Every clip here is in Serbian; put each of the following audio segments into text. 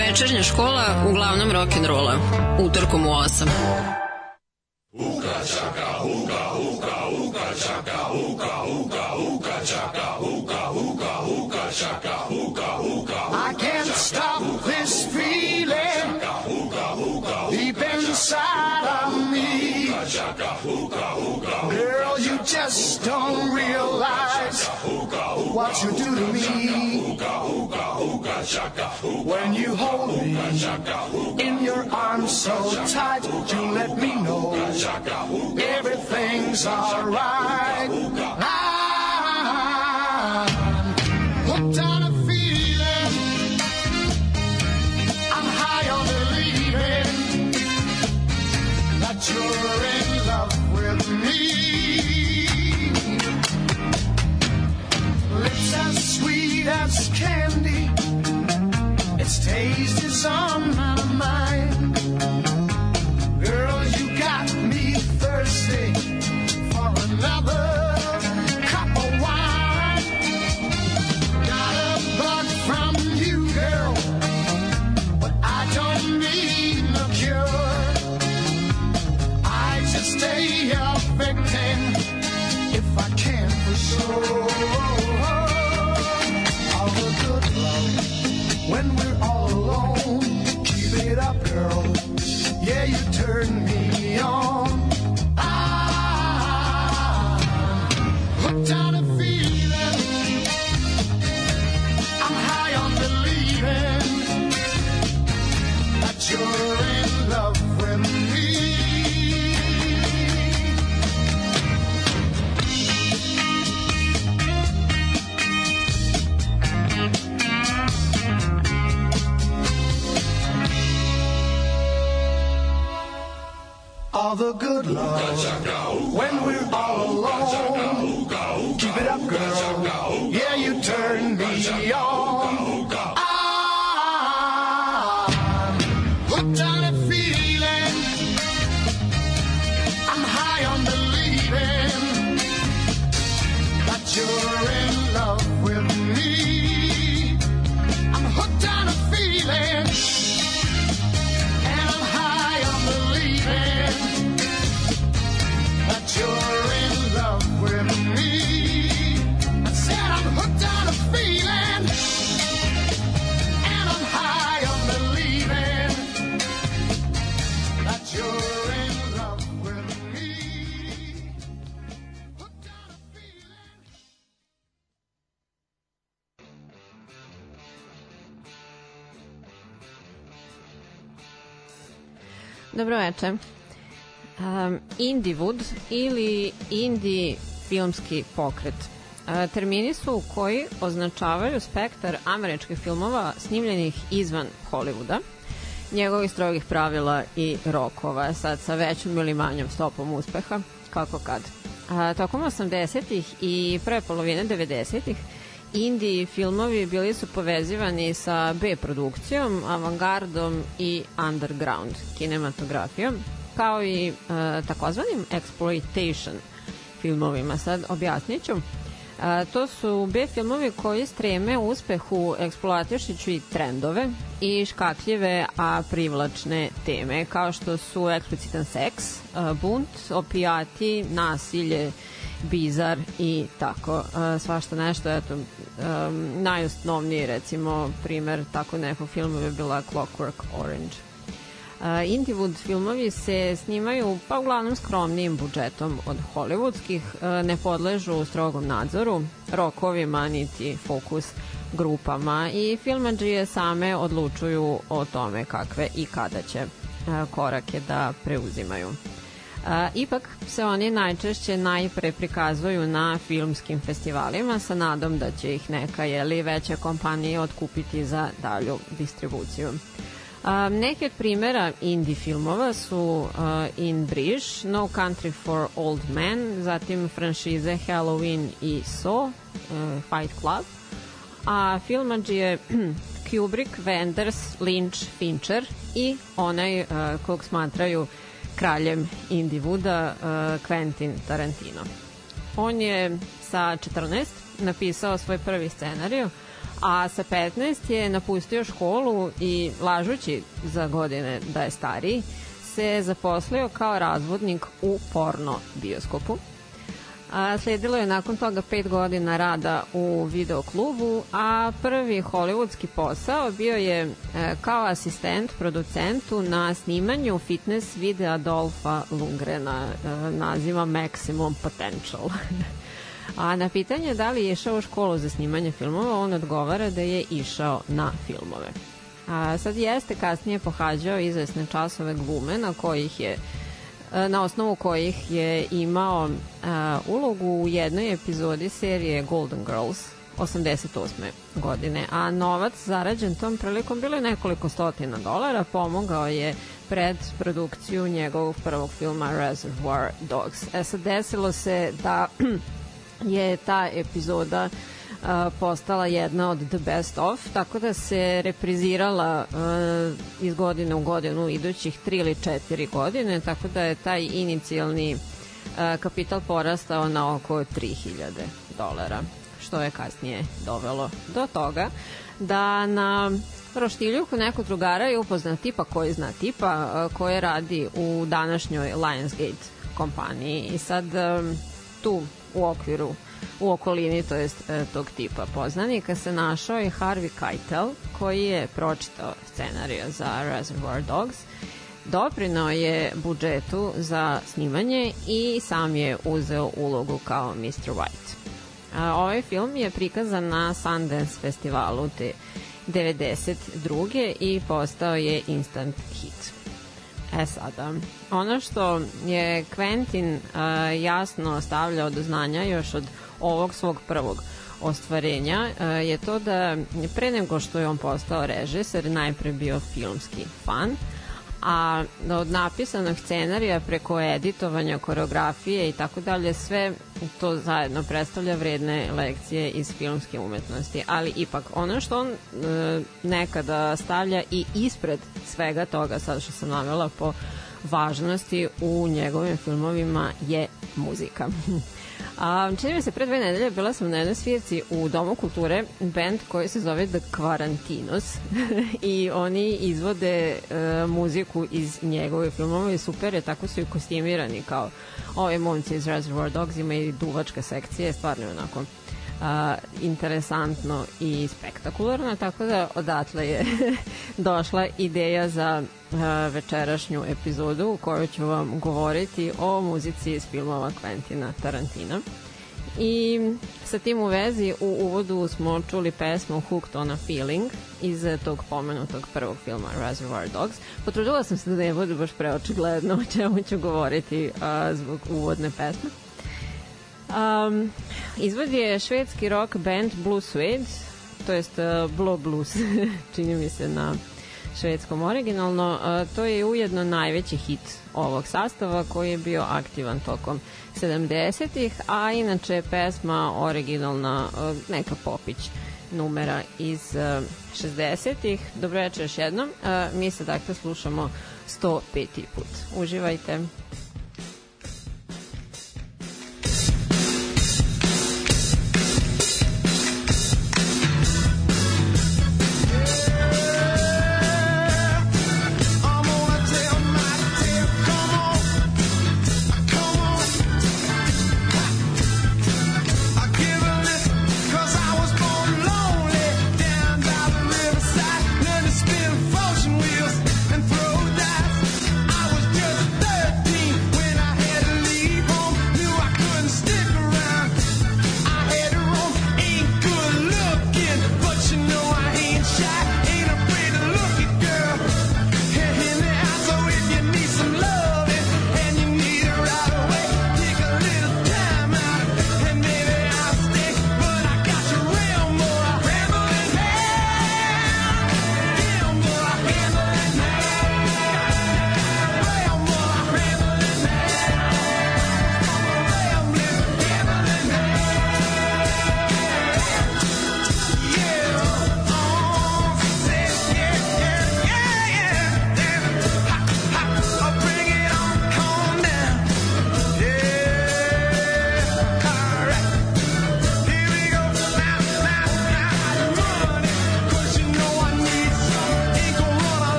Večernja škola uglavnom rock'n'rolla. Utorkom u 8. Uka čaka, uka, uka, uka čaka, uka, uka, uka čaka, uka, uka, uka čaka, uka, uka, I can't stop this feeling deep inside of me. Girl, you just don't realize what you do to me. When you hold me in your arms so tight, you let me know everything's alright. some all the good love when we're all alone. Keep it up, girl. Yeah, you turn me on. Dobro večer. Um, Indiewood ili Indie filmski pokret. Uh, termini su koji označavaju spektar američkih filmova snimljenih izvan Hollywooda, njegovih strogih pravila i rokova, sad sa većom ili manjom stopom uspeha, kako kad. A, tokom 80-ih i prve polovine 90-ih indie filmovi bili su povezivani sa B produkcijom, avangardom i underground kinematografijom, kao i e, takozvanim exploitation filmovima. Sad objasnit ću. A, to su B filmovi koji streme uspehu eksploatišiću trendove i škakljive, a privlačne teme, kao što su eksplicitan seks, a, bunt, opijati, nasilje, bizar i tako a, svašta nešto eto um, najosnovniji recimo primer tako nekog filma bi bila Clockwork Orange Uh, Indiewood filmovi se snimaju pa uglavnom skromnijim budžetom od hollywoodskih, uh, ne podležu strogom nadzoru, rokovima niti fokus grupama i filmađije same odlučuju o tome kakve i kada će uh, korake da preuzimaju. A, ipak se oni najčešće najpre prikazuju na filmskim festivalima sa nadom da će ih neka jeli, veća kompanija otkupiti za dalju distribuciju. Um, neki od primera indie filmova su uh, In Bridge, No Country for Old Men, zatim franšize Halloween i So, uh, Fight Club, a filmađije Kubrick, Wenders, Lynch, Fincher i onaj uh, kog smatraju kraljem indie wooda uh, Quentin Tarantino. On je sa 14 napisao svoj prvi scenariju, a sa 15 je napustio školu i lažući za godine da je stariji, se zaposlio kao razvodnik u porno bioskopu. A, sledilo je nakon toga pet godina rada u videoklubu, a prvi hollywoodski posao bio je e, kao asistent producentu na snimanju fitness videa Dolfa Lundgrena, e, naziva Maximum Potential. a na pitanje da li je išao u školu za snimanje filmova, on odgovara da je išao na filmove. A sad jeste kasnije pohađao izvesne časove glume na kojih je na osnovu kojih je imao uh, ulogu u jednoj epizodi serije Golden Girls 88. godine, a novac zarađen tom prilikom bilo je nekoliko stotina dolara, pomogao je pred produkciju njegovog prvog filma Reservoir Dogs. E sad desilo se da je ta epizoda uh, postala jedna od the best of, tako da se reprizirala uh, iz godine u godinu idućih tri ili četiri godine, tako da je taj inicijalni uh, kapital porastao na oko 3000 dolara, što je kasnije dovelo do toga da na roštilju kod nekog drugara je upoznan tipa koji zna tipa uh, koji radi u današnjoj Lionsgate kompaniji. I sad tu u okviru u okolini, to jest e, tog tipa poznanika, se našao i Harvey Keitel, koji je pročitao scenariju za Reservoir Dogs, doprinao je budžetu za snimanje i sam je uzeo ulogu kao Mr. White. A, ovaj film je prikazan na Sundance festivalu te 92. i postao je instant hit. E sada, ono što je Quentin jasno stavljao do znanja još od ovog svog prvog ostvarenja uh, je to da pre nego što je on postao režiser, najpre bio filmski fan, a od napisanog scenarija preko editovanja, koreografije i tako dalje, sve to zajedno predstavlja vredne lekcije iz filmske umetnosti. Ali ipak, ono što on e, nekada stavlja i ispred svega toga, sad što sam navela po važnosti u njegovim filmovima je muzika. A, čini mi se, pre dve nedelje bila sam na jednoj svirci u Domu kulture, band koji se zove The Quarantinos. I oni izvode e, muziku iz njegove filmove i super je, tako su i kostimirani kao ove momci iz Reservoir Dogs ima i duvačka sekcija, stvarno onako a, interesantno i spektakularno, tako da odatle je došla ideja za večerašnju epizodu u kojoj ću vam govoriti o muzici iz filmova Quentina Tarantina. I sa tim u vezi u uvodu smo čuli pesmu Hooked on a Feeling iz tog pomenutog prvog filma Reservoir Dogs. Potrudila sam se da ne bude baš preočigledno o čemu ću govoriti a, zbog uvodne pesme. Um, izvod je švedski rock band Blue Suede, to jest uh, Blue Blues, čini mi se na švedskom originalno. Uh, to je ujedno najveći hit ovog sastava koji je bio aktivan tokom 70-ih, a inače je pesma originalna uh, neka popić numera iz uh, 60-ih. Dobro večer još jednom. Uh, mi se dakle slušamo 105. put. Uživajte.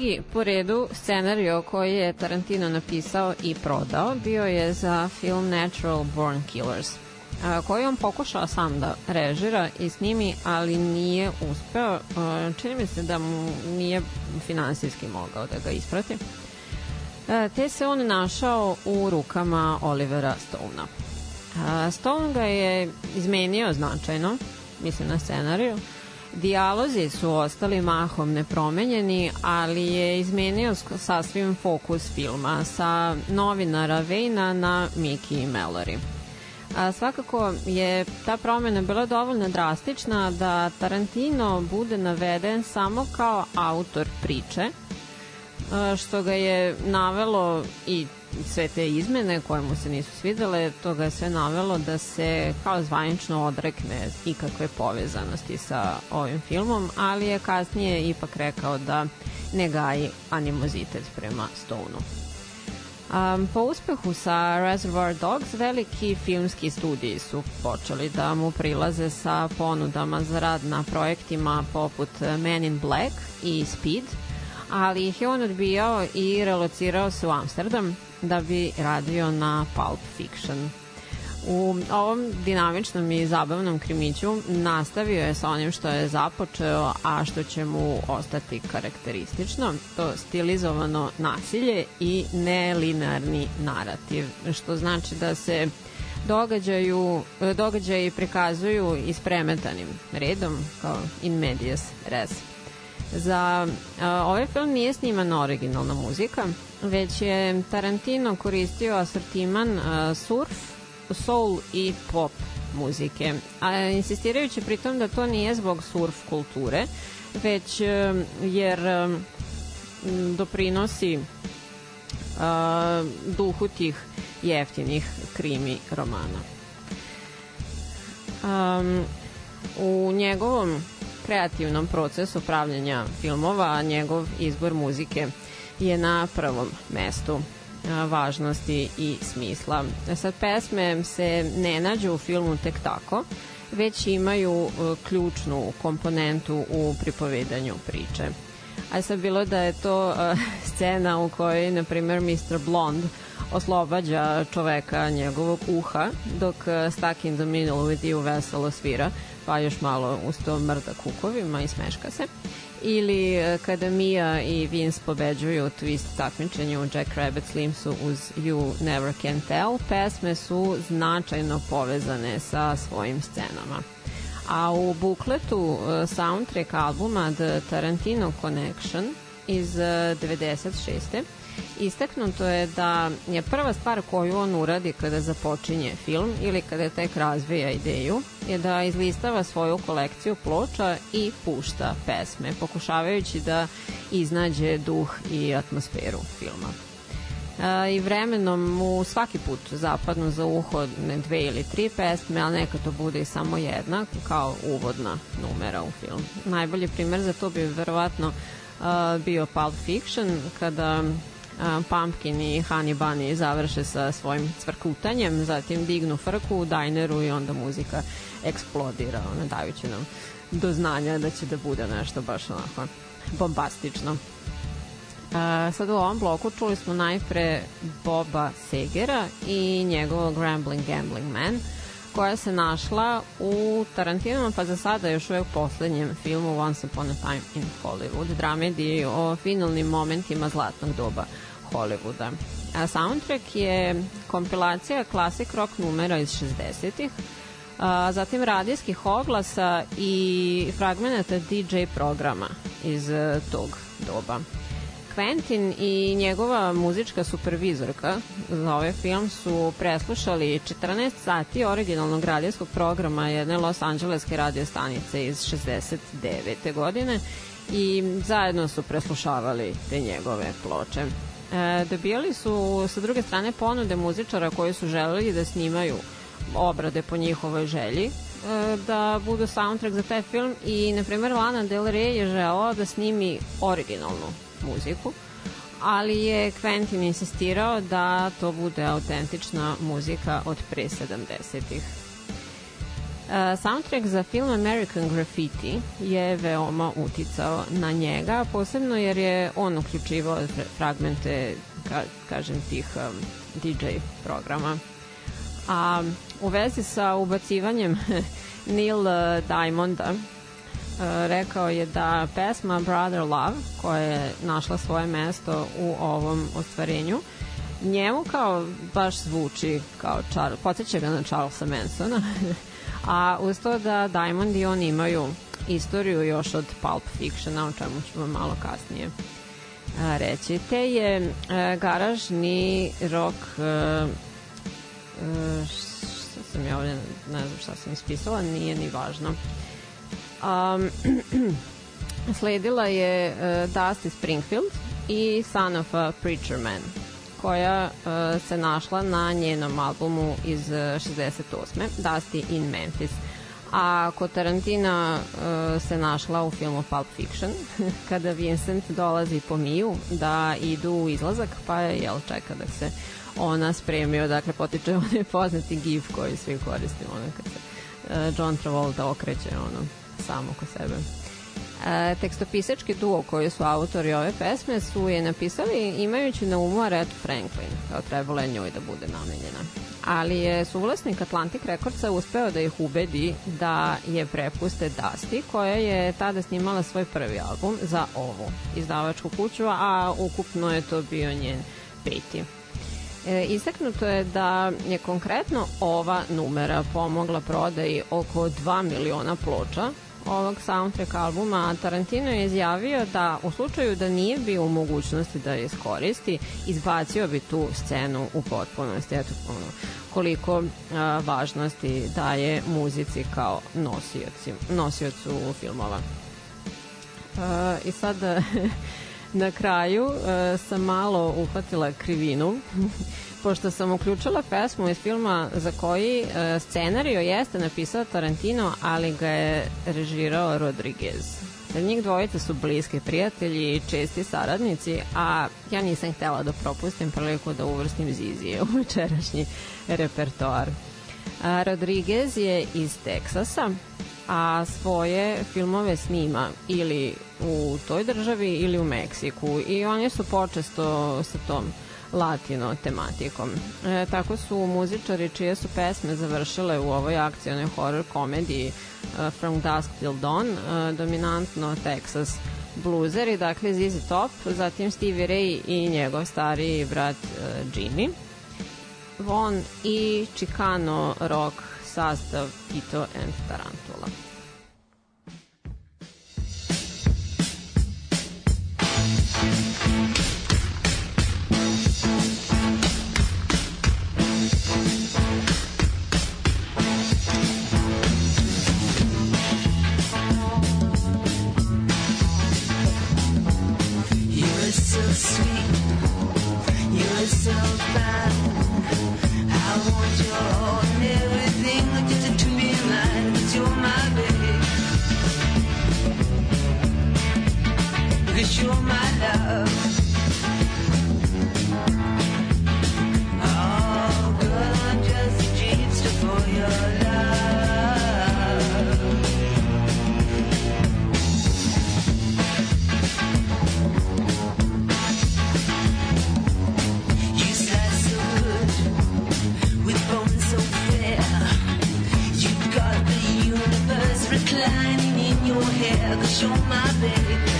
Drugi po redu scenario koji je Tarantino napisao i prodao bio je za film Natural Born Killers koji on pokušao sam da režira i snimi, ali nije uspeo. Čini mi se da mu nije finansijski mogao da ga isprati. Te se on našao u rukama Olivera Stona. Stone ga je izmenio značajno, mislim na scenariju. Dijalozi su ostali mahom nepromenjeni, ali je izmenio sasvim fokus filma sa novinara Vejna na Miki i Mallory. A, svakako je ta promena bila dovoljno drastična da Tarantino bude naveden samo kao autor priče, što ga je navelo i sve te izmene koje mu se nisu svidele, to ga je sve navelo da se kao zvanično odrekne ikakve povezanosti sa ovim filmom, ali je kasnije ipak rekao da ne gaji animozitet prema Stoneu. Um, po uspehu sa Reservoir Dogs, veliki filmski studiji su počeli da mu prilaze sa ponudama za rad na projektima poput Men in Black i Speed, ali ih je on odbijao i relocirao se u Amsterdam da bi radio na Pulp Fiction. U ovom dinamičnom i zabavnom krimiću nastavio je sa onim što je započeo, a što će mu ostati karakteristično, to stilizovano nasilje i nelinearni narativ, što znači da se događaju, događaji prikazuju ispremetanim redom, kao in medias res. Za ovaj film nije snimana originalna muzika, već je Tarantino koristio asortiman a, surf, soul i pop muzike, a insistirajući pritom da to nije zbog surf kulture, već e, jer e, m, doprinosi a, duhu tih jeftinih krimi romana. Um, u njegovom kreativnom procesu pravljenja filmova njegov izbor muzike je na prvom mestu važnosti i smisla. Sad pesme se ne nađu u filmu tek tako, već imaju e, ključnu komponentu u pripovedanju priče. A sad bilo da je to e, scena u kojoj, na primjer, Mr. Blond oslobađa čoveka njegovog uha, dok e, Stuck in the Middle with you veselo svira, pa još malo uz to mrda kukovima i smeška se. Ili e, kada Mia i Vince pobeđuju twist takmičenju Jack Rabbit Slimsu uz You Never Can Tell, pesme su značajno povezane sa svojim scenama. A u bukletu e, soundtrack albuma The Tarantino Connection iz e, 96. Istaknuto je da je prva stvar koju on uradi kada započinje film ili kada tek razvija ideju je da izlistava svoju kolekciju ploča i pušta pesme, pokušavajući da iznađe duh i atmosferu filma. I vremenom mu svaki put zapadnu za uho ne dve ili tri pesme, ali neka to bude i samo jedna, kao uvodna numera u film. Najbolji primer za to bi verovatno bio Pulp Fiction, kada Pumpkin i Honey Bunny završe sa svojim cvrkutanjem, zatim dignu frku u dajneru i onda muzika eksplodira, ono, dajući nam do znanja da će da bude nešto baš onako bombastično. Uh, sad u ovom bloku čuli smo najpre Boba Segera i njegovog Rambling Gambling Man, koja se našla u Tarantinovom, pa za sada još uvek poslednjem filmu Once Upon a Time in Hollywood, dramediji o finalnim momentima zlatnog doba Hollywooda. A soundtrack je kompilacija klasik rock numera iz 60-ih, a, zatim radijskih oglasa i fragmenata DJ programa iz e, tog doba. Quentin i njegova muzička supervizorka za ovaj film su preslušali 14 sati originalnog radijskog programa jedne Los Angeleske radio stanice iz 69. godine i zajedno su preslušavali te njegove ploče. E, dobijali su sa druge strane ponude muzičara koji su želeli da snimaju obrade po njihovoj želji e, da budu soundtrack za taj film i na primjer Lana Del Rey je želao da snimi originalnu muziku ali je Quentin insistirao da to bude autentična muzika od pre 70-ih. Soundtrack za film American Graffiti je veoma uticao na njega, posebno jer je on uključivao fr- fragmente, ka, kažem, tih um, DJ programa. A u vezi sa ubacivanjem Neil eh, Diamonda, eh, rekao je da pesma Brother Love, koja je našla svoje mesto u ovom ostvarenju, njemu kao baš zvuči kao Charles, podsjeća ga na Charlesa Mansona, a uz to da Diamond i on imaju istoriju još od Pulp Fictiona, o čemu ću vam malo kasnije a, reći. Te je e, garažni rock e, e, šta sam ja ovdje, ne znam šta sam ispisala, nije ni važno. Um, sledila je Dusty Springfield i Son of a Preacher Man koja uh, se našla na njenom albumu iz uh, 68. Dusty in Memphis. A kod Tarantina uh, se našla u filmu Pulp Fiction, kada Vincent dolazi po Miju da idu u izlazak, pa je, jel, čeka da se ona spremio, dakle, potiče onaj poznati gif koji svi koristimo, ono kad se uh, John Travolta okreće, ono, samo ko sebe. E, tekstopisački duo koji su autori ove pesme su je napisali imajući na umu Aretha Franklin, kao trebalo je njoj da bude namenjena. Ali je suvlasnik Atlantic Recordsa uspeo da ih ubedi da je prepuste Dusty, koja je tada snimala svoj prvi album za ovu izdavačku kuću, a ukupno je to bio njen peti. E, istaknuto je da je konkretno ova numera pomogla prodaji oko 2 miliona ploča ovog soundtrack albuma, Tarantino je izjavio da u slučaju da nije bio u mogućnosti da je iskoristi, izbacio bi tu scenu u potpunosti. Eto, ono, koliko a, važnosti daje muzici kao nosioci, nosiocu filmova. A, I sad na kraju a, sam malo uhvatila krivinu pošto sam uključila pesmu iz filma za koji e, scenario jeste napisao Tarantino, ali ga je režirao Rodriguez. Sad njih dvojica su bliski prijatelji i česti saradnici, a ja nisam htela da propustim priliku da uvrstim Zizije u večerašnji repertoar. A, Rodriguez je iz Teksasa, a svoje filmove snima ili u toj državi ili u Meksiku i oni su počesto sa tom latino tematikom. E, tako su muzičari čije su pesme završile u ovoj akcijnoj horror komediji uh, From Dusk Till Dawn, uh, dominantno Texas bluzeri, dakle ZZ Top, zatim Stevie Ray i njegov stariji brat uh, Jimmy. Von i Chicano rock sastav Tito and Tarantula. You're reclining in your hair. You're my baby.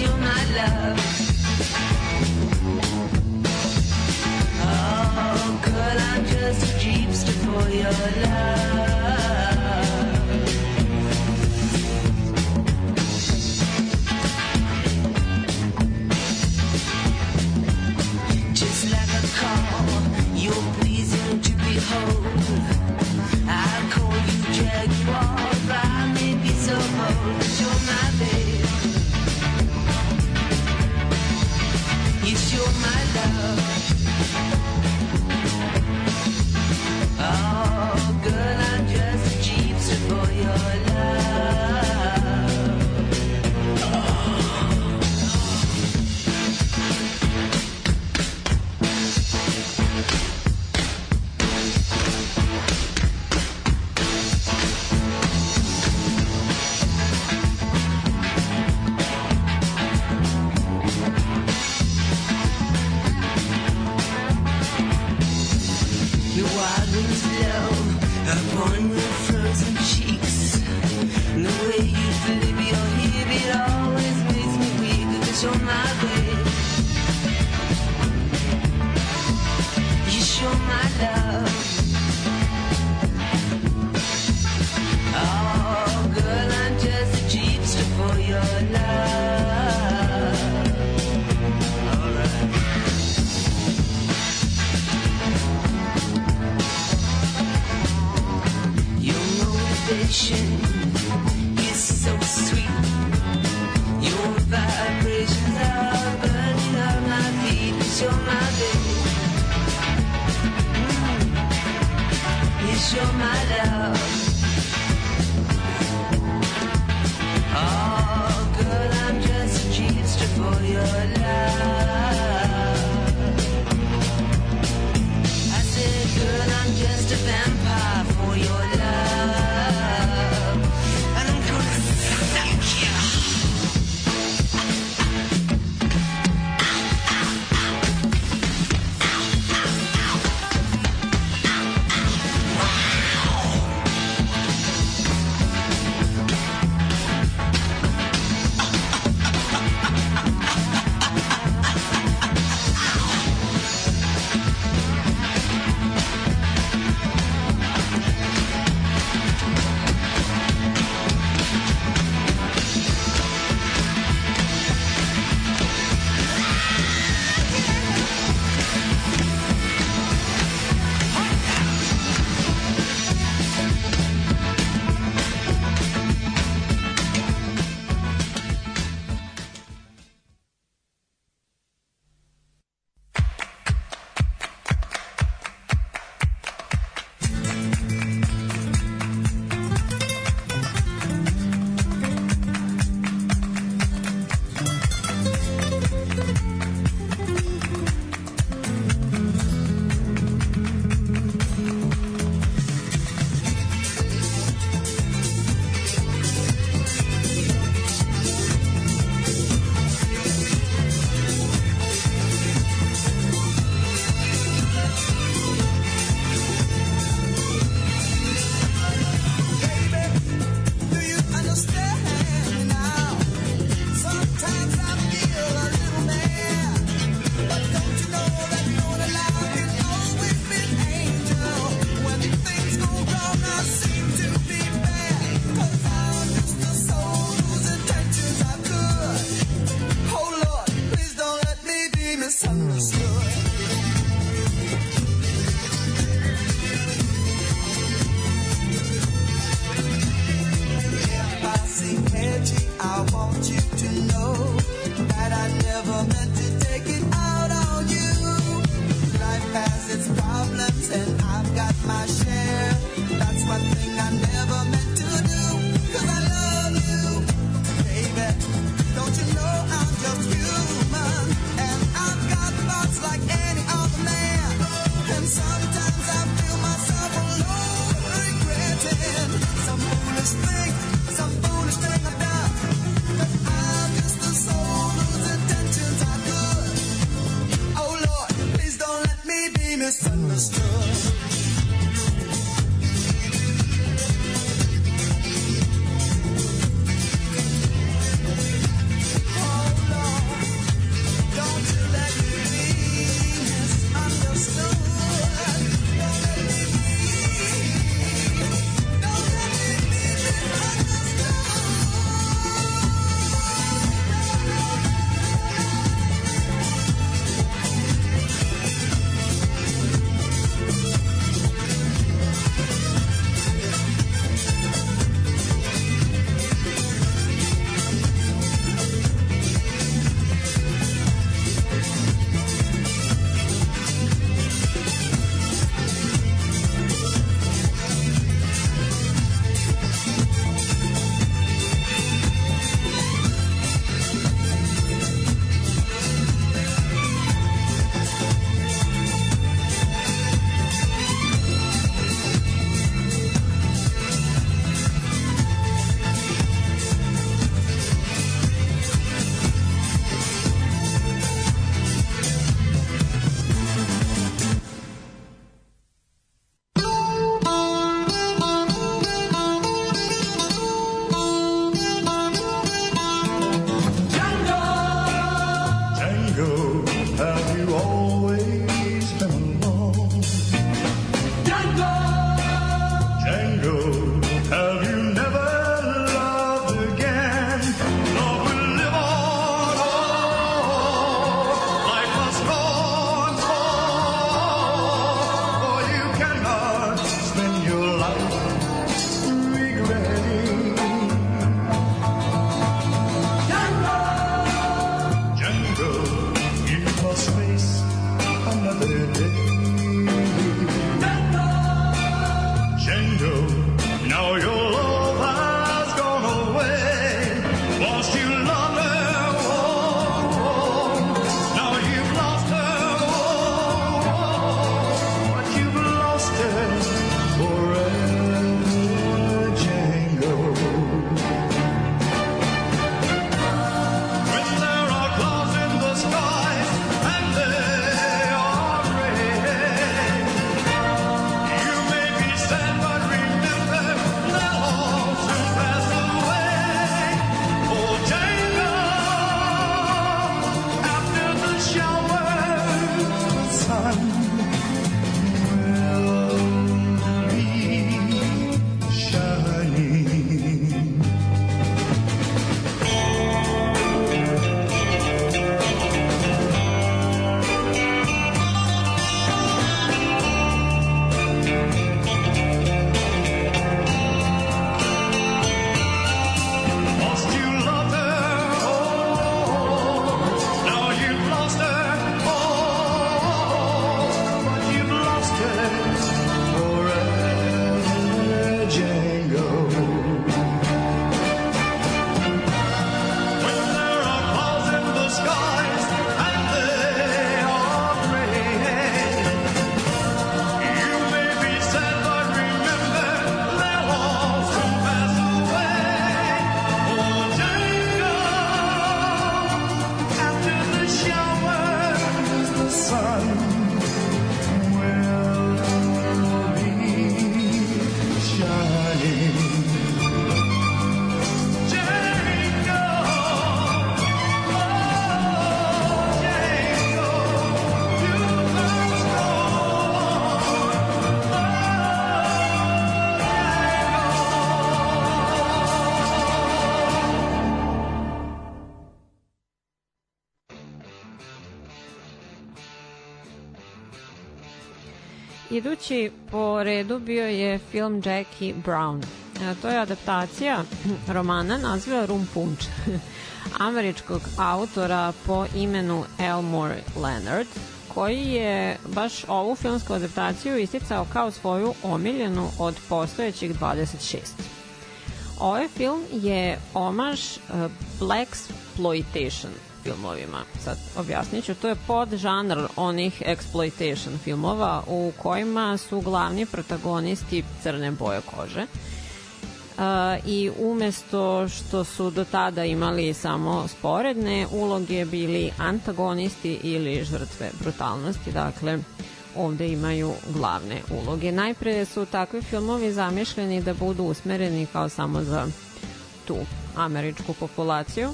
You're my love. Oh, girl, I'm just a dreamster for your love. Idući po redu bio je film Jackie Brown. E, To je adaptacija romana naziva Rum Punch američkog autora po imenu Elmore Leonard koji je baš ovu filmsku adaptaciju isticao kao svoju omiljenu od postojećih 26. Ovaj film je omaž uh, Black Exploitation filmovima. Sad objasnit ću, to je podžanr onih exploitation filmova u kojima su glavni protagonisti crne boje kože. Uh, i umesto što su do tada imali samo sporedne uloge bili antagonisti ili žrtve brutalnosti, dakle ovde imaju glavne uloge. Najpre su takvi filmovi zamišljeni da budu usmereni kao samo za tu američku populaciju,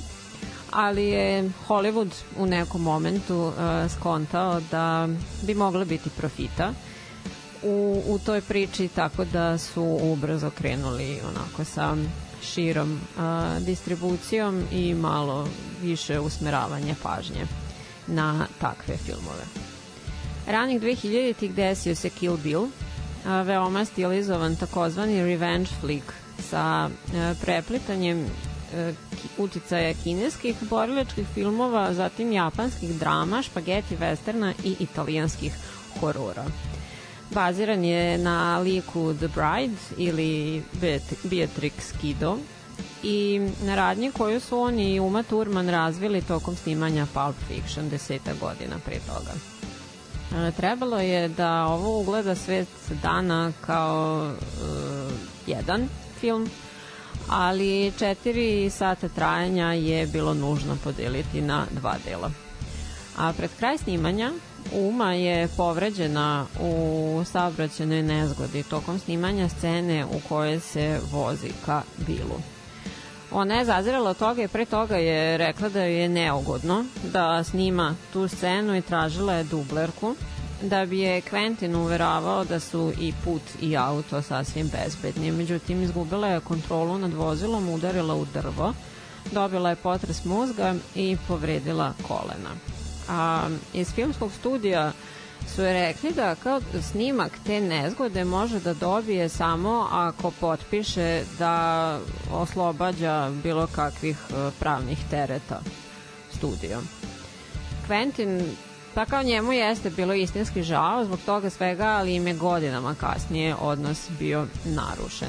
ali je Hollywood u nekom momentu uh, skontao da bi mogla biti profita u, u toj priči tako da su ubrzo krenuli onako sa širom a, distribucijom i malo više usmeravanje pažnje na takve filmove. Ranih 2000-ih desio se Kill Bill, a, veoma stilizovan takozvani revenge flick sa preplitanjem e, ki- uticaja kineskih borilačkih filmova, zatim japanskih drama, špageti westerna i italijanskih horora. Baziran je na liku The Bride ili Beat- Beatrix Kido i na radnji koju su on i Uma Thurman razvili tokom snimanja Pulp Fiction deseta godina pre toga. E, Trebalo je da ovo ugleda svet dana kao e, jedan film, ali četiri sata trajanja je bilo nužno podeliti na dva dela. A pred kraj snimanja Uma je povređena u saobraćenoj nezgodi tokom snimanja scene u kojoj se vozi ka Bilu. Ona je zazirala toga i pre toga je rekla da joj je neugodno da snima tu scenu i tražila je dublerku da bi je Quentin uveravao da su i put i auto sasvim bezbedni. Međutim, izgubila je kontrolu nad vozilom, udarila u drvo, dobila je potres mozga i povredila kolena. A, iz filmskog studija su rekli da kao snimak te nezgode može da dobije samo ako potpiše da oslobađa bilo kakvih e, pravnih tereta studio. Quentin pa kao njemu jeste bilo istinski žao zbog toga svega, ali im je godinama kasnije odnos bio narušen.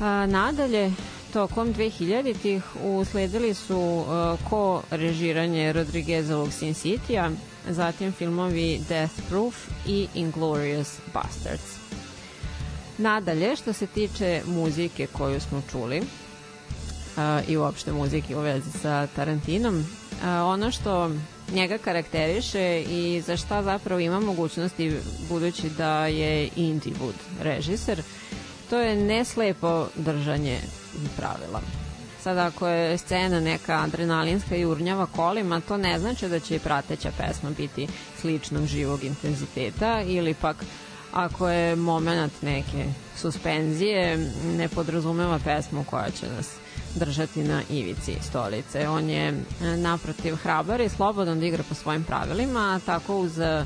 A, nadalje, tokom 2000-ih usledili su uh, ko režiranje Rodriguezovog Sin City-a, zatim filmovi Death Proof i Inglorious Bastards. Nadalje, što se tiče muzike koju smo čuli uh, i uopšte muzike u vezi sa Tarantinom, uh, ono što njega karakteriše i za šta zapravo ima mogućnosti budući da je Indy Wood režiser, to je neslepo držanje pravila. Sad ako je scena neka adrenalinska i urnjava kolima, to ne znači da će i prateća pesma biti sličnog živog intenziteta ili pak ako je moment neke suspenzije, ne podrazumeva pesmu koja će nas držati na ivici stolice. On je e, naprotiv hrabar i slobodan da igra po svojim pravilima, tako uz e,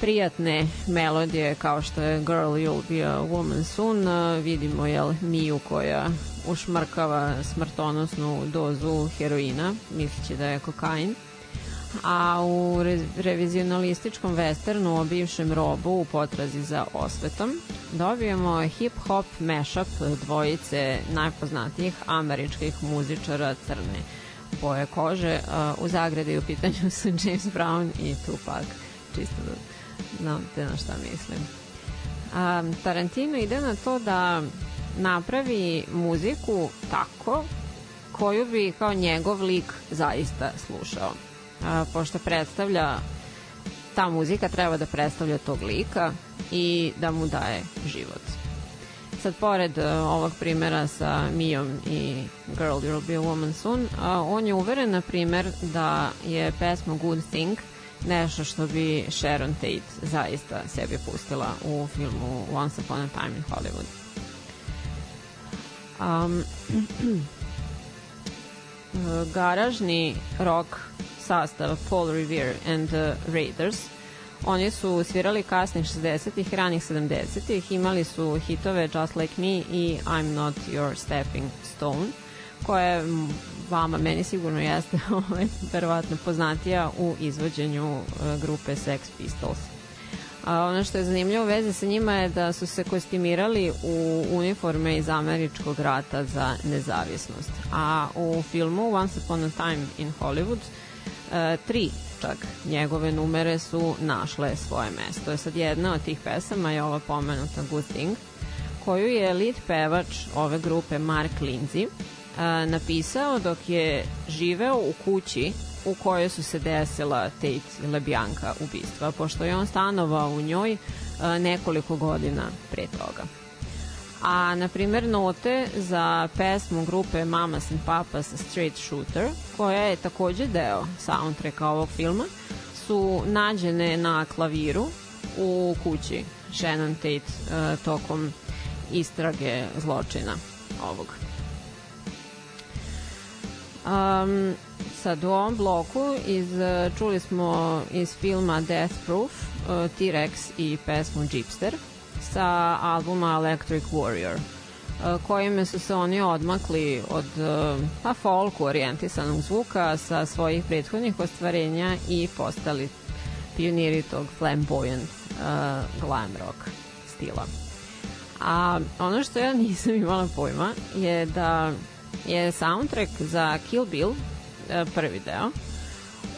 prijatne melodije kao što je Girl You'll Be a Woman Soon e, vidimo jel, Miju koja ušmrkava smrtonosnu dozu heroina misleći da je kokain a u re- revizionalističkom westernu o bivšem robu u potrazi za osvetom dobijemo hip-hop mashup dvojice najpoznatijih američkih muzičara crne boje kože. U zagradi u pitanju su James Brown i Tupac. Čisto da znate na šta mislim. Tarantino ide na to da napravi muziku tako koju bi kao njegov lik zaista slušao. A, pošto predstavlja ta muzika treba da predstavlja tog lika i da mu daje život. Sad, pored uh, ovog primera sa Mijom i Girl, You'll Be a Woman Soon, uh, on je uveren, na primer, da je pesma Good Thing nešto što bi Sharon Tate zaista sebi pustila u filmu Once Upon a Time in Hollywood. Um, garažni rock sastav Paul Revere and the Raiders Oni su svirali kasnih 60-ih, ranih 70-ih, imali su hitove Just Like Me i I'm Not Your Stepping Stone, koje vama, meni sigurno jeste ovaj, verovatno poznatija u izvođenju e, grupe Sex Pistols. A ono što je zanimljivo u vezi sa njima je da su se kostimirali u uniforme iz američkog rata za nezavisnost. A u filmu Once Upon a Time in Hollywood tri čak njegove numere su našle svoje mesto. Je sad jedna od tih pesama je ova pomenuta Good Thing, koju je lead pevač ove grupe Mark Lindsay a, napisao dok je živeo u kući u kojoj su se desila Tate i LeBianca ubistva, pošto je on stanovao u njoj a, nekoliko godina pre toga. A, na primjer, note za pesmu grupe Mamas and Papas Straight Shooter, koja je takođe deo soundtracka ovog filma, su nađene na klaviru u kući Shannon Tate uh, tokom istrage zločina ovog. Um, sad u ovom bloku iz, čuli smo iz filma Death Proof uh, T-Rex i pesmu Jeepster sa albuma Electric Warrior uh, kojime su se oni odmakli od uh, pa folku orijentisanog zvuka sa svojih prethodnih ostvarenja i postali pioniri tog flamboyant uh, glam rock stila. A ono što ja nisam imala pojma je da je soundtrack za Kill Bill, e, prvi deo,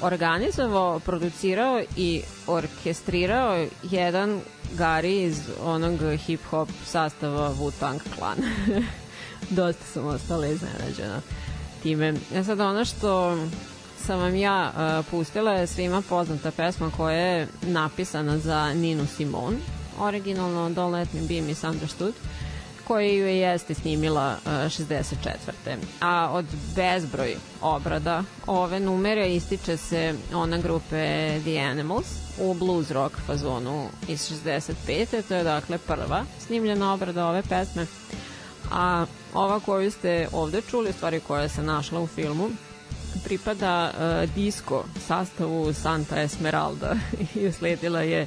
organizovao, producirao i orkestrirao jedan Gari iz onog hip-hop sastava Wu-Tang Clan. Dosta sam ostala iznenađena time. E sad ono što sam vam ja uh, pustila je svima poznata pesma koja je napisana za Ninu Simone, originalno Don't Let Me Be Misunderstood, koji ju je jeste snimila uh, 64. A od bezbroj obrada ove numere ističe se ona grupe The Animals u blues rock fazonu iz 65. To je dakle prva snimljena obrada ove pesme. A ova koju ste ovde čuli, stvari koja se našla u filmu, pripada uh, disco sastavu Santa Esmeralda i usledila je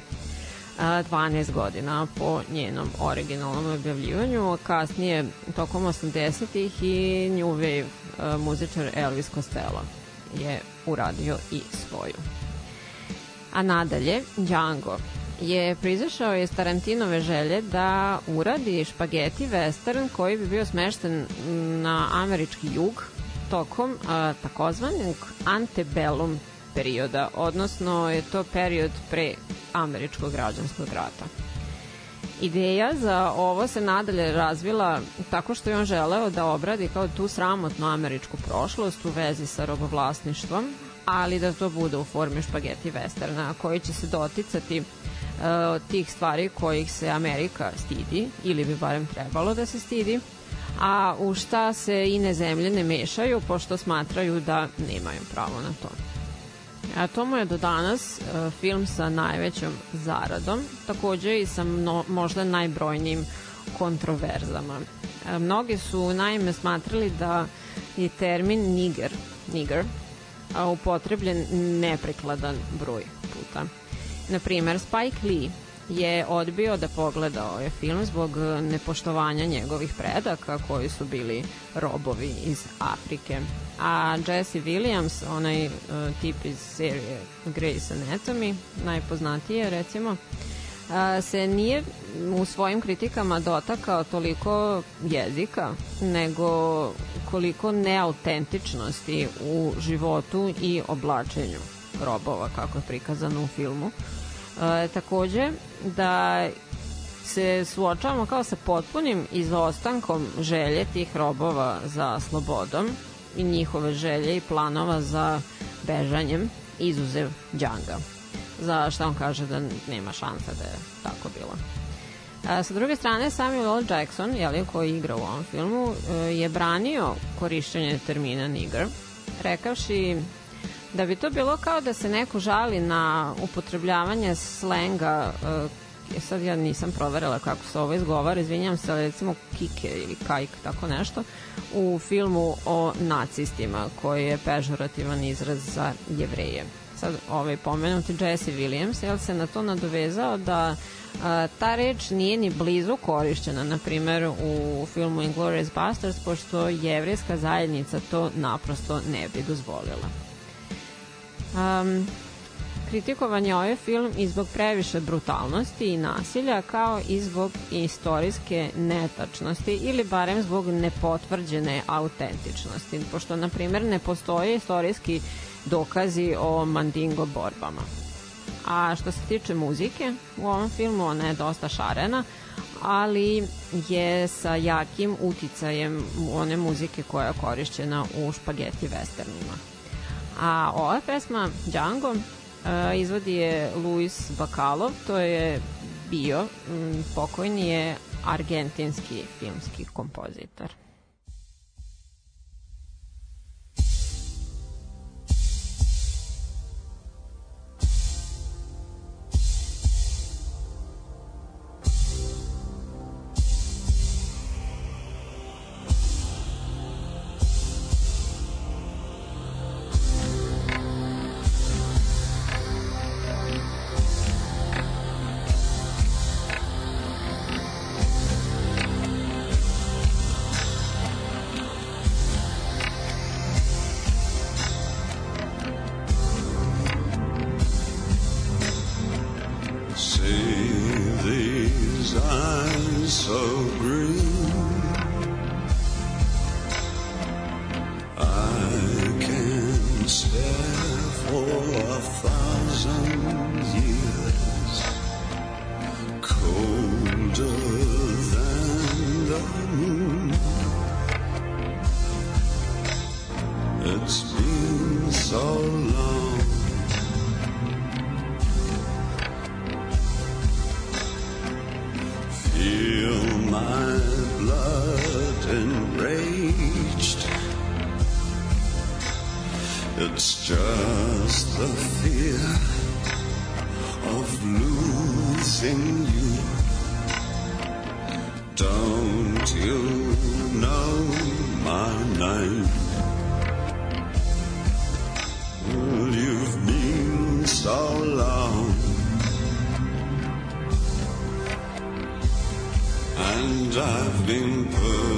12 godina po njenom originalnom objavljivanju. Kasnije, tokom 80-ih i New Wave a, muzičar Elvis Costello je uradio i svoju. A nadalje, Django je prizašao iz Tarantinove želje da uradi špageti western koji bi bio smešten na američki jug tokom a, takozvanog antebellum perioda, odnosno je to period pre američkog građanskog rata. Ideja za ovo se nadalje razvila tako što je on želeo da obradi kao tu sramotnu američku prošlost u vezi sa robovlasništvom, ali da to bude u formi špageti westerna koji će se doticati uh, tih stvari kojih se Amerika stidi ili bi barem trebalo da se stidi, a u šta se ine zemlje ne mešaju pošto smatraju da nemaju pravo na to. A to mu je do danas uh, film sa najvećom zaradom, takođe i sa mno, možda najbrojnijim kontroverzama. E, mnogi su naime smatrali da je termin niger, niger upotrebljen neprikladan broj puta. Na primer, Spike Lee je odbio da pogleda ovaj film zbog nepoštovanja njegovih predaka koji su bili robovi iz Afrike. A Jesse Williams, onaj uh, tip iz serije Grey's Anatomy, najpoznatije recimo, a, se nije u svojim kritikama dotakao toliko jezika, nego koliko neautentičnosti u životu i oblačenju robova, kako je prikazano u filmu. E, takođe, da se suočavamo kao sa potpunim izostankom želje tih robova za slobodom i njihove želje i planova za bežanjem, izuzev Djanga. Za šta on kaže da nema šansa da je tako bilo. A, sa druge strane, Samuel L. Jackson, jeli, koji igra u ovom filmu, e, je branio korišćenje termina nigger, rekavši Da bi to bilo kao da se neko žali na upotrebljavanje slenga eh, e, sad ja nisam proverila kako se ovo izgovara, izvinjam se, ali recimo kike ili kajk, tako nešto, u filmu o nacistima, koji je pežorativan izraz za jevreje. Sad ovaj pomenuti Jesse Williams, jel se na to nadovezao da a, ta reč nije ni blizu korišćena, na primer u filmu Inglourious Basterds, pošto jevrijska zajednica to naprosto ne bi dozvolila. Um, kritikovan je ovaj film i zbog previše brutalnosti i nasilja, kao i zbog istorijske netačnosti ili barem zbog nepotvrđene autentičnosti, pošto, na primjer, ne postoje istorijski dokazi o mandingo borbama. A što se tiče muzike, u ovom filmu ona je dosta šarena, ali je sa jakim uticajem one muzike koja je korišćena u špageti westernima. A ova pesma, Django, e, izvodi je Luis Bakalov, to je bio, pokojni je argentinski filmski kompozitor. Feel my blood enraged. It's just the fear of losing you. Don't you know my name? I've been put.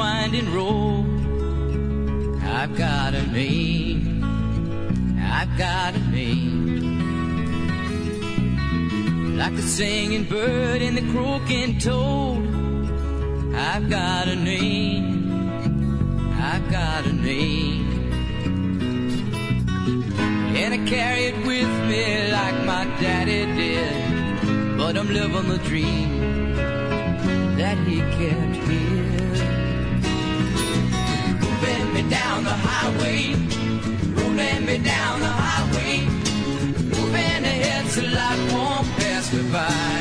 winding road. I've got a name. I've got a name. Like the singing bird and the croaking toad. I've got a name. I've got a name. And I carry it with me like my daddy did. But I'm living the dream. down the highway, rolling me down the highway, moving ahead so life won't pass me by.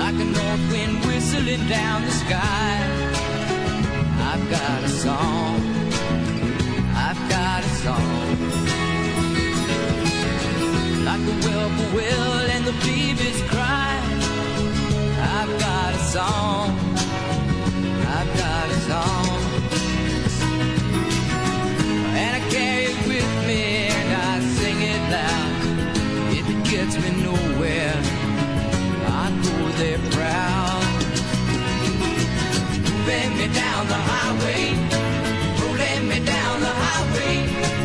Like a north wind whistling down the sky, I've got a song, I've got a song. Like a well, will highway. Oh, me down the highway.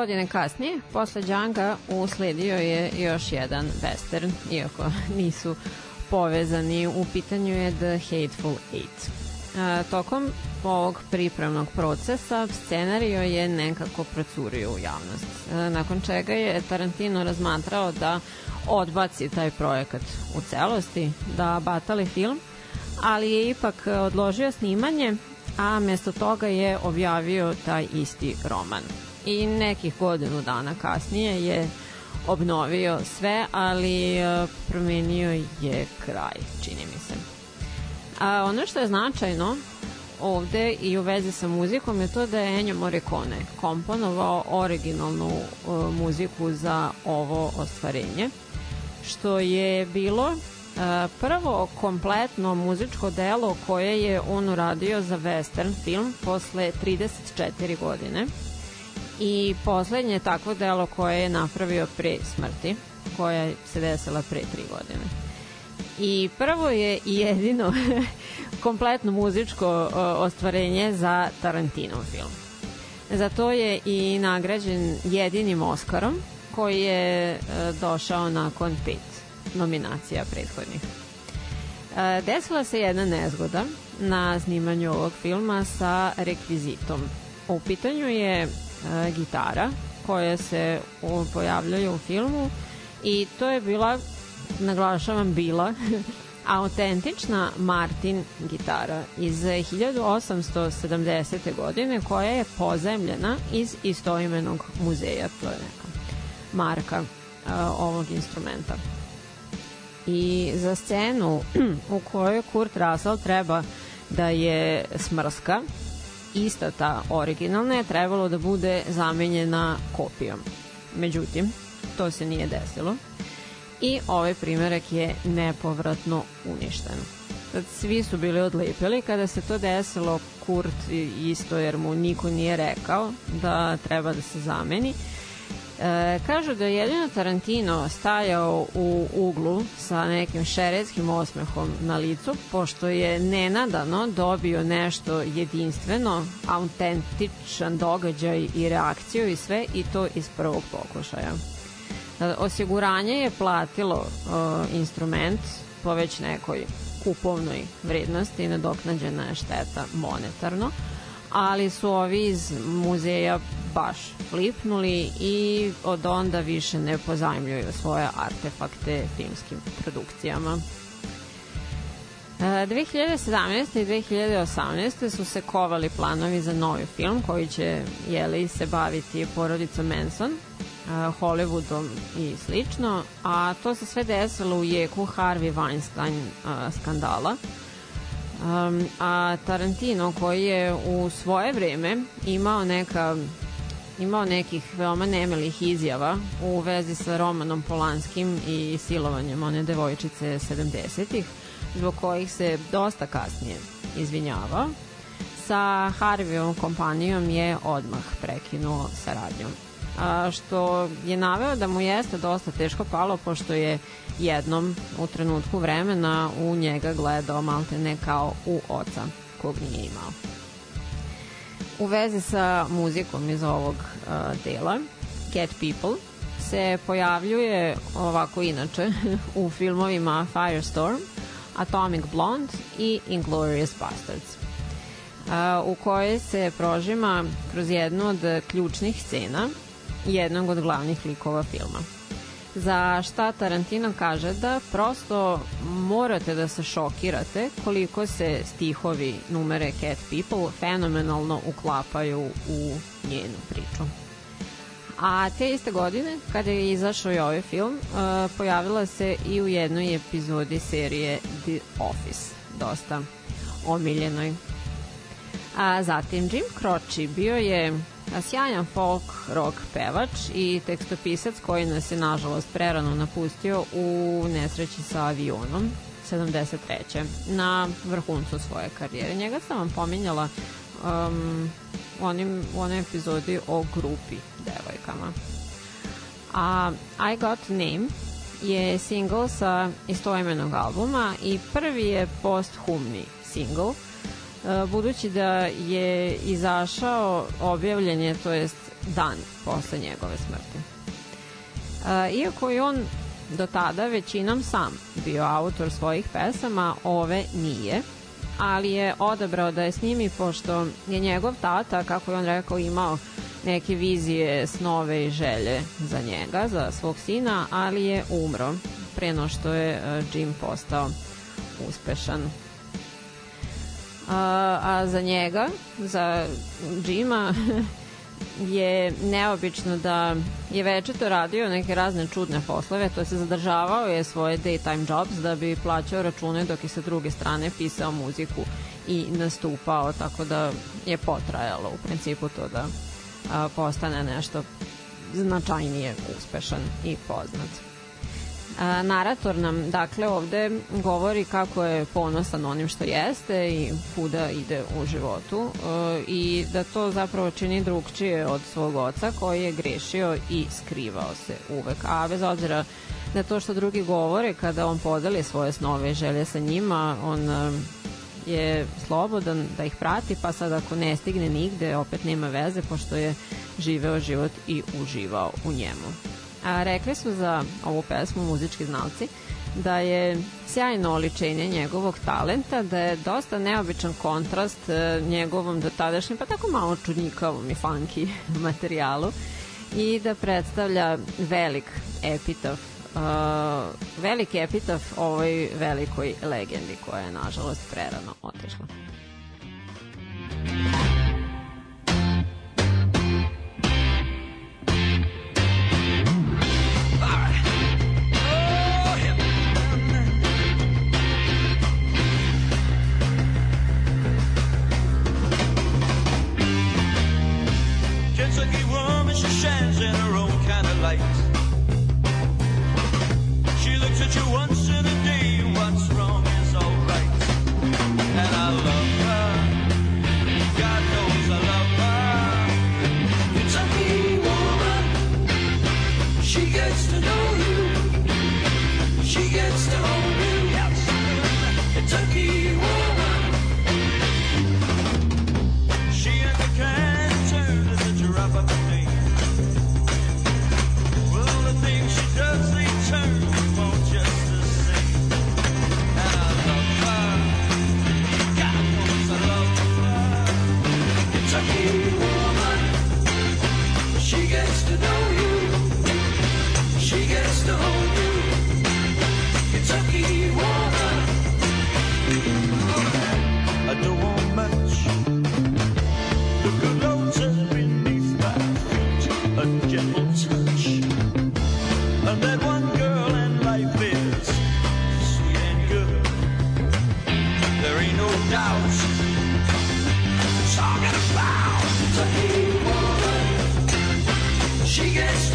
Godine kasnije, posle Django, usledio je još jedan western, iako nisu povezani. U pitanju je The Hateful Eight. E, tokom ovog pripremnog procesa scenario je nekako procurio u javnost. E, nakon čega je Tarantino razmatrao da odbaci taj projekat u celosti, da batali film, ali je ipak odložio snimanje, a mesto toga je objavio taj isti roman. I nekih godinu dana kasnije je obnovio sve, ali e, promenio je kraj, čini mi se. A ono što je značajno ovde i u vezi sa muzikom je to da je Ennio Morricone komponovao originalnu uh, muziku za ovo ostvarenje, što je bilo uh, prvo kompletno muzičko delo koje je on uradio za western film posle 34 godine i poslednje takvo delo koje je napravio pre smrti, koja se desila pre tri godine. I prvo je i jedino kompletno muzičko ostvarenje za Tarantinov film. Za to je i nagrađen jedinim Oscarom koji je e, došao nakon pet nominacija prethodnih. E, desila se jedna nezgoda na snimanju ovog filma sa rekvizitom. U pitanju je e, gitara koja se pojavljaju u filmu i to je bila naglašavam bila, autentična Martin gitara iz 1870. godine koja je pozemljena iz istoimenog muzeja, to je neka marka a, ovog instrumenta. I za scenu u kojoj Kurt Russell treba da je smrska, ista ta originalna je trebalo da bude zamenjena kopijom. Međutim, to se nije desilo i ovaj primerak je nepovratno uništen. Sad, svi su bili odlepili kada se to desilo Kurt isto jer mu niko nije rekao da treba da se zameni E, kažu da je jedino Tarantino stajao u uglu sa nekim šeretskim osmehom na licu, pošto je nenadano dobio nešto jedinstveno, autentičan događaj i reakciju i sve, i to iz prvog pokušaja. E, Osiguranje je platilo e, instrument po već nekoj kupovnoj vrednosti i nadoknađena je šteta monetarno, ali su ovi iz muzeja baš flipnuli i od onda više ne pozajmljuju svoje artefakte filmskim produkcijama. E, 2017. i 2018. su se kovali planovi za novi film koji će jeli, se baviti porodicom Manson, e, Hollywoodom i slično, a to se sve desilo u jeku Harvey Weinstein e, skandala. Um, a Tarantino koji je u svoje vreme imao neka imao nekih veoma nemelih izjava u vezi sa Romanom Polanskim i silovanjem one devojčice 70-ih, zbog kojih se dosta kasnije izvinjavao. Sa Harveyom kompanijom je odmah prekinuo saradnju. A, što je naveo da mu jeste dosta teško palo, pošto je jednom u trenutku vremena u njega gledao malte ne kao u oca kog nije imao. U vezi sa muzikom iz ovog uh, dela, Cat People, se pojavljuje ovako inače u filmovima Firestorm, Atomic Blonde i Inglourious Bastards, uh, u kojoj se prožima kroz jednu od ključnih scena jednog od glavnih likova filma za šta Tarantino kaže da prosto morate da se šokirate koliko se stihovi numere Cat People fenomenalno uklapaju u njenu priču. A te iste godine, kada je izašao i ovaj film, uh, pojavila se i u jednoj epizodi serije The Office, dosta omiljenoj. A zatim Jim Croce bio je sjajan folk rock pevač i tekstopisac koji nas je nažalost prerano napustio u nesreći sa avionom 73. na vrhuncu svoje karijere. Njega sam vam pominjala um, onim, u onoj epizodi o grupi devojkama. A I Got Name je single sa istoimenog albuma i prvi je posthumni single budući da je izašao, objavljen je, to jest dan posle njegove smrti. E, Iako je on do tada većinom sam bio autor svojih pesama, ove nije, ali je odabrao da je snimi pošto je njegov tata, kako je on rekao, imao neke vizije, snove i želje za njega, za svog sina, ali je umro pre no što je e, Jim postao uspešan. A, a za njega, za Jima, je neobično da je večeto radio neke razne čudne poslove, to se zadržavao je svoje daytime jobs da bi plaćao račune dok je sa druge strane pisao muziku i nastupao, tako da je potrajalo u principu to da a, postane nešto značajnije uspešan i poznat. A, narator nam dakle ovde govori kako je ponosan onim što jeste i kuda ide u životu e, i da to zapravo čini drugčije od svog oca koji je grešio i skrivao se uvek. A bez obzira na to što drugi govore kada on podeli svoje snove i želje sa njima, on e, je slobodan da ih prati, pa sad ako ne stigne nigde, opet nema veze, pošto je živeo život i uživao u njemu. A, rekli su za ovu pesmu muzički znalci da je sjajno oličenje njegovog talenta, da je dosta neobičan kontrast e, njegovom dotadašnjem, pa tako malo čudnikavom i funky materijalu i da predstavlja velik epitaf uh, veliki epitaf ovoj velikoj legendi koja je nažalost prerano otišla. Kentucky Wow. She gets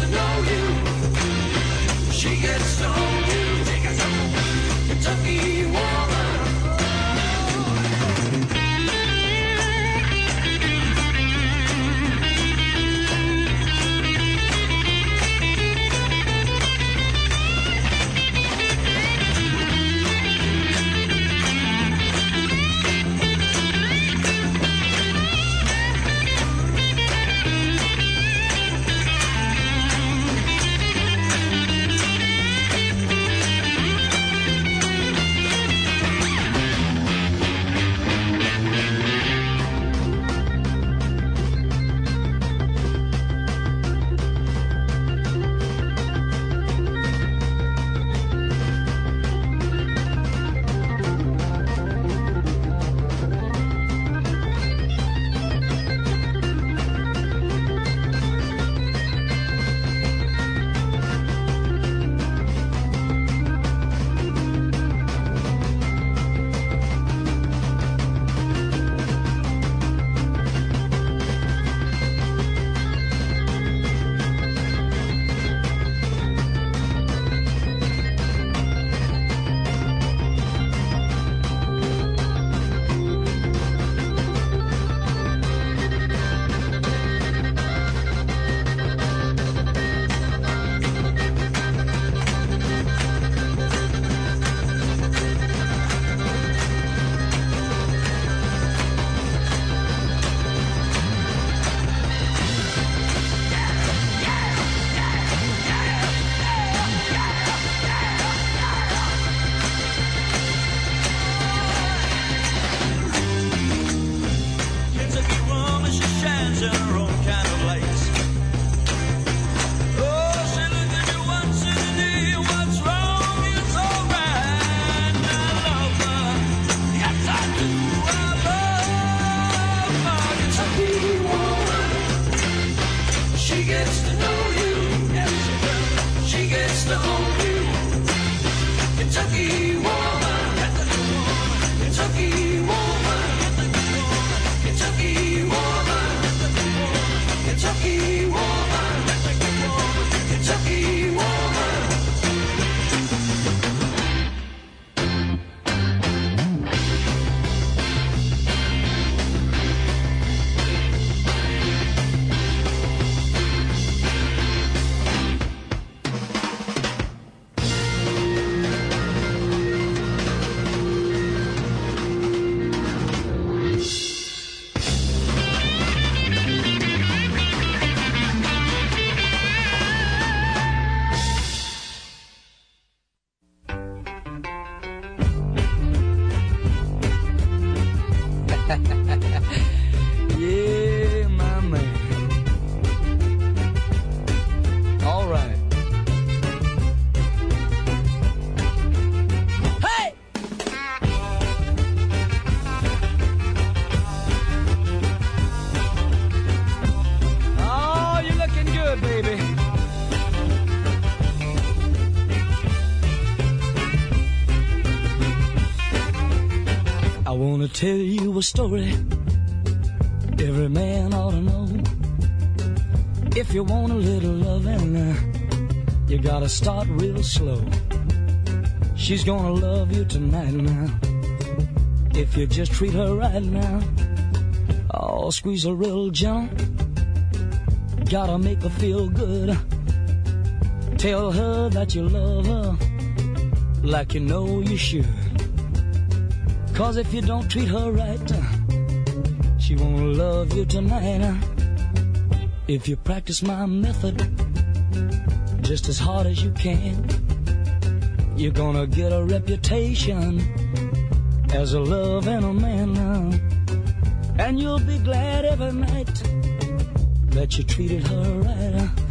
a story every man ought to know. If you want a little loving, uh, you gotta start real slow. She's gonna love you tonight now. If you just treat her right now. Oh, squeeze her real gentle. Gotta make her feel good. Tell her that you love her like you know you should. Cause if you don't treat her right, she won't love you tonight. If you practice my method just as hard as you can, you're gonna get a reputation as a love and a man. And you'll be glad every night that you treated her right.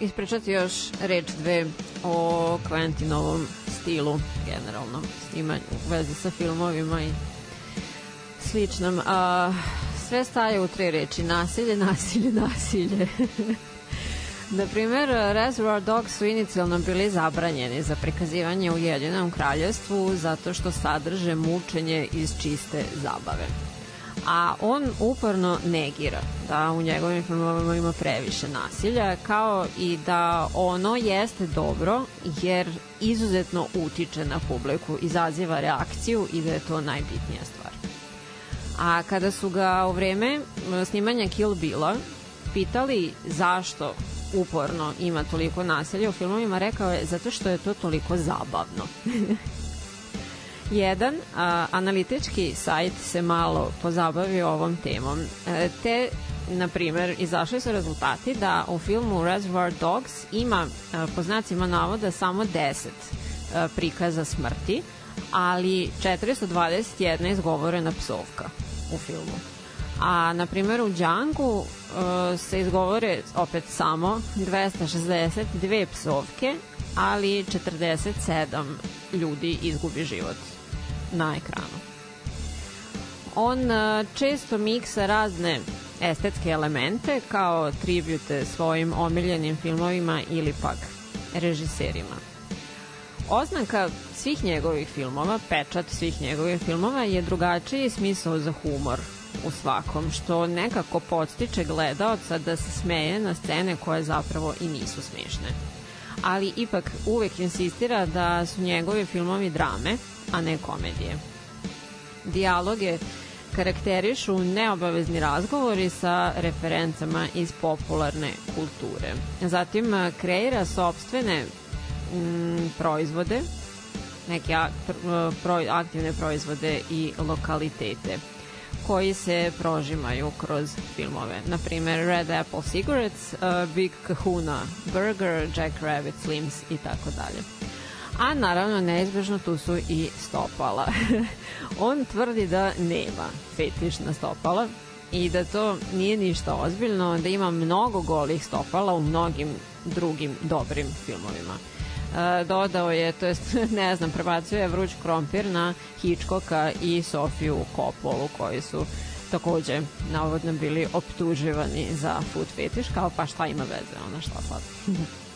Ispričati još reč dve o Quentinovom stilu, generalno, snimanju u vezi sa filmovima i sličnom. A, sve staje u tri reči. Nasilje, nasilje, nasilje. Na primer, Reservoir Dogs su inicijalno bili zabranjeni za prikazivanje u Jedinom kraljevstvu zato što sadrže mučenje iz čiste zabave. A on uporno negira da u njegovim filmovima ima previše nasilja, kao i da ono jeste dobro jer izuzetno utiče na publiku, izaziva reakciju i da je to najbitnija stvar. A kada su ga u vreme m, snimanja Kill Billa pitali zašto uporno ima toliko nasilja u filmovima, rekao je zato što je to toliko zabavno. Jedan a, analitički sajt se malo pozabavio ovom temom. E, te, na primer, izašli su rezultati da u filmu Reservoir Dogs ima, a, po znacima navoda, samo 10 a, prikaza smrti, ali 421 izgovorena psovka u filmu. A, na primjer, u Django uh, se izgovore opet samo 262 psovke, ali 47 ljudi izgubi život na ekranu. On uh, često miksa razne estetske elemente kao tribute svojim omiljenim filmovima ili pak režiserima. Oznaka svih njegovih filmova, pečat svih njegovih filmova je drugačiji smisao za humor u svakom, što nekako podstiče gledaoca da se smeje na scene koje zapravo i nisu smešne. Ali ipak uvek insistira da su njegovi filmovi drame, a ne komedije. Dijaloge karakterišu neobavezni razgovori sa referencama iz popularne kulture. Zatim kreira sobstvene mm, proizvode, neke pro, aktivne proizvode i lokalitete koji se prožimaju kroz filmove. Na primer Red Apple Cigarettes, uh, Big Kahuna Burger, Jack Rabbit Slims i tako dalje. A naravno neizbežno tu su i stopala. On tvrdi da nema fetiš na stopala i da to nije ništa ozbiljno, da ima mnogo golih stopala u mnogim drugim dobrim filmovima. E, dodao je, to jest, ne znam, prebacio je vruć krompir na Hitchcocka i Sofiju Coppolu, koji su takođe navodno bili optuživani za food fetiš, kao pa šta ima veze, ono šta sad.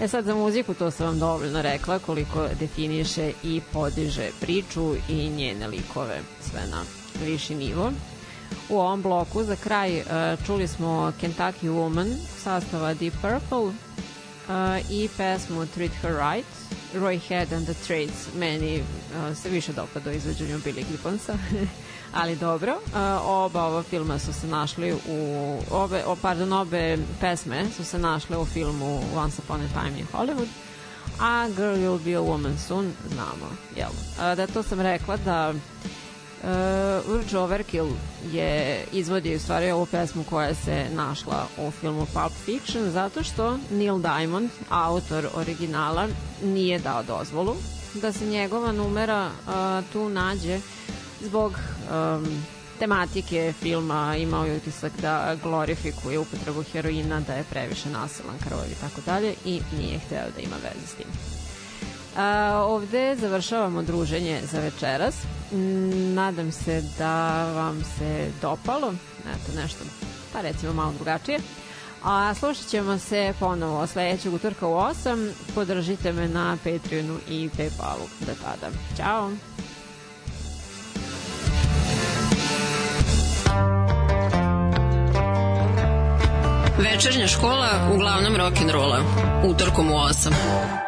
E sad za muziku to sam vam dovoljno rekla koliko definiše i podiže priču i njene likove sve na viši nivo. U ovom bloku za kraj uh, čuli smo Kentucky Woman sastava Deep Purple uh, i pesmu Treat Her Right. Roy Head and the Trades meni uh, se više dopada u Billy Gibbonsa. ali dobro, oba ova filma su se našli u obe, o, pardon, obe pesme su se našle u filmu Once Upon a Time in Hollywood a Girl You'll Be a Woman Soon znamo, jel? Da to sam rekla da Uh, Urge Overkill je izvodio u stvari ovu pesmu koja se našla u filmu Pulp Fiction zato što Neil Diamond, autor originala, nije dao dozvolu da se njegova numera uh, tu nađe zbog um, tematike filma imao je utisak da glorifikuje upotrebu heroina, da je previše nasilan krvav i tako dalje i nije hteo da ima veze s tim. A, ovde završavamo druženje za večeras. Mm, Nadam se da vam se dopalo. Eto, nešto, pa recimo malo drugačije. A slušat ćemo se ponovo sledećeg utorka u 8. Podržite me na Patreonu i Paypalu do tada. Ćao! Večernja škola uglavnom rock'n'rolla. Utorkom u 8.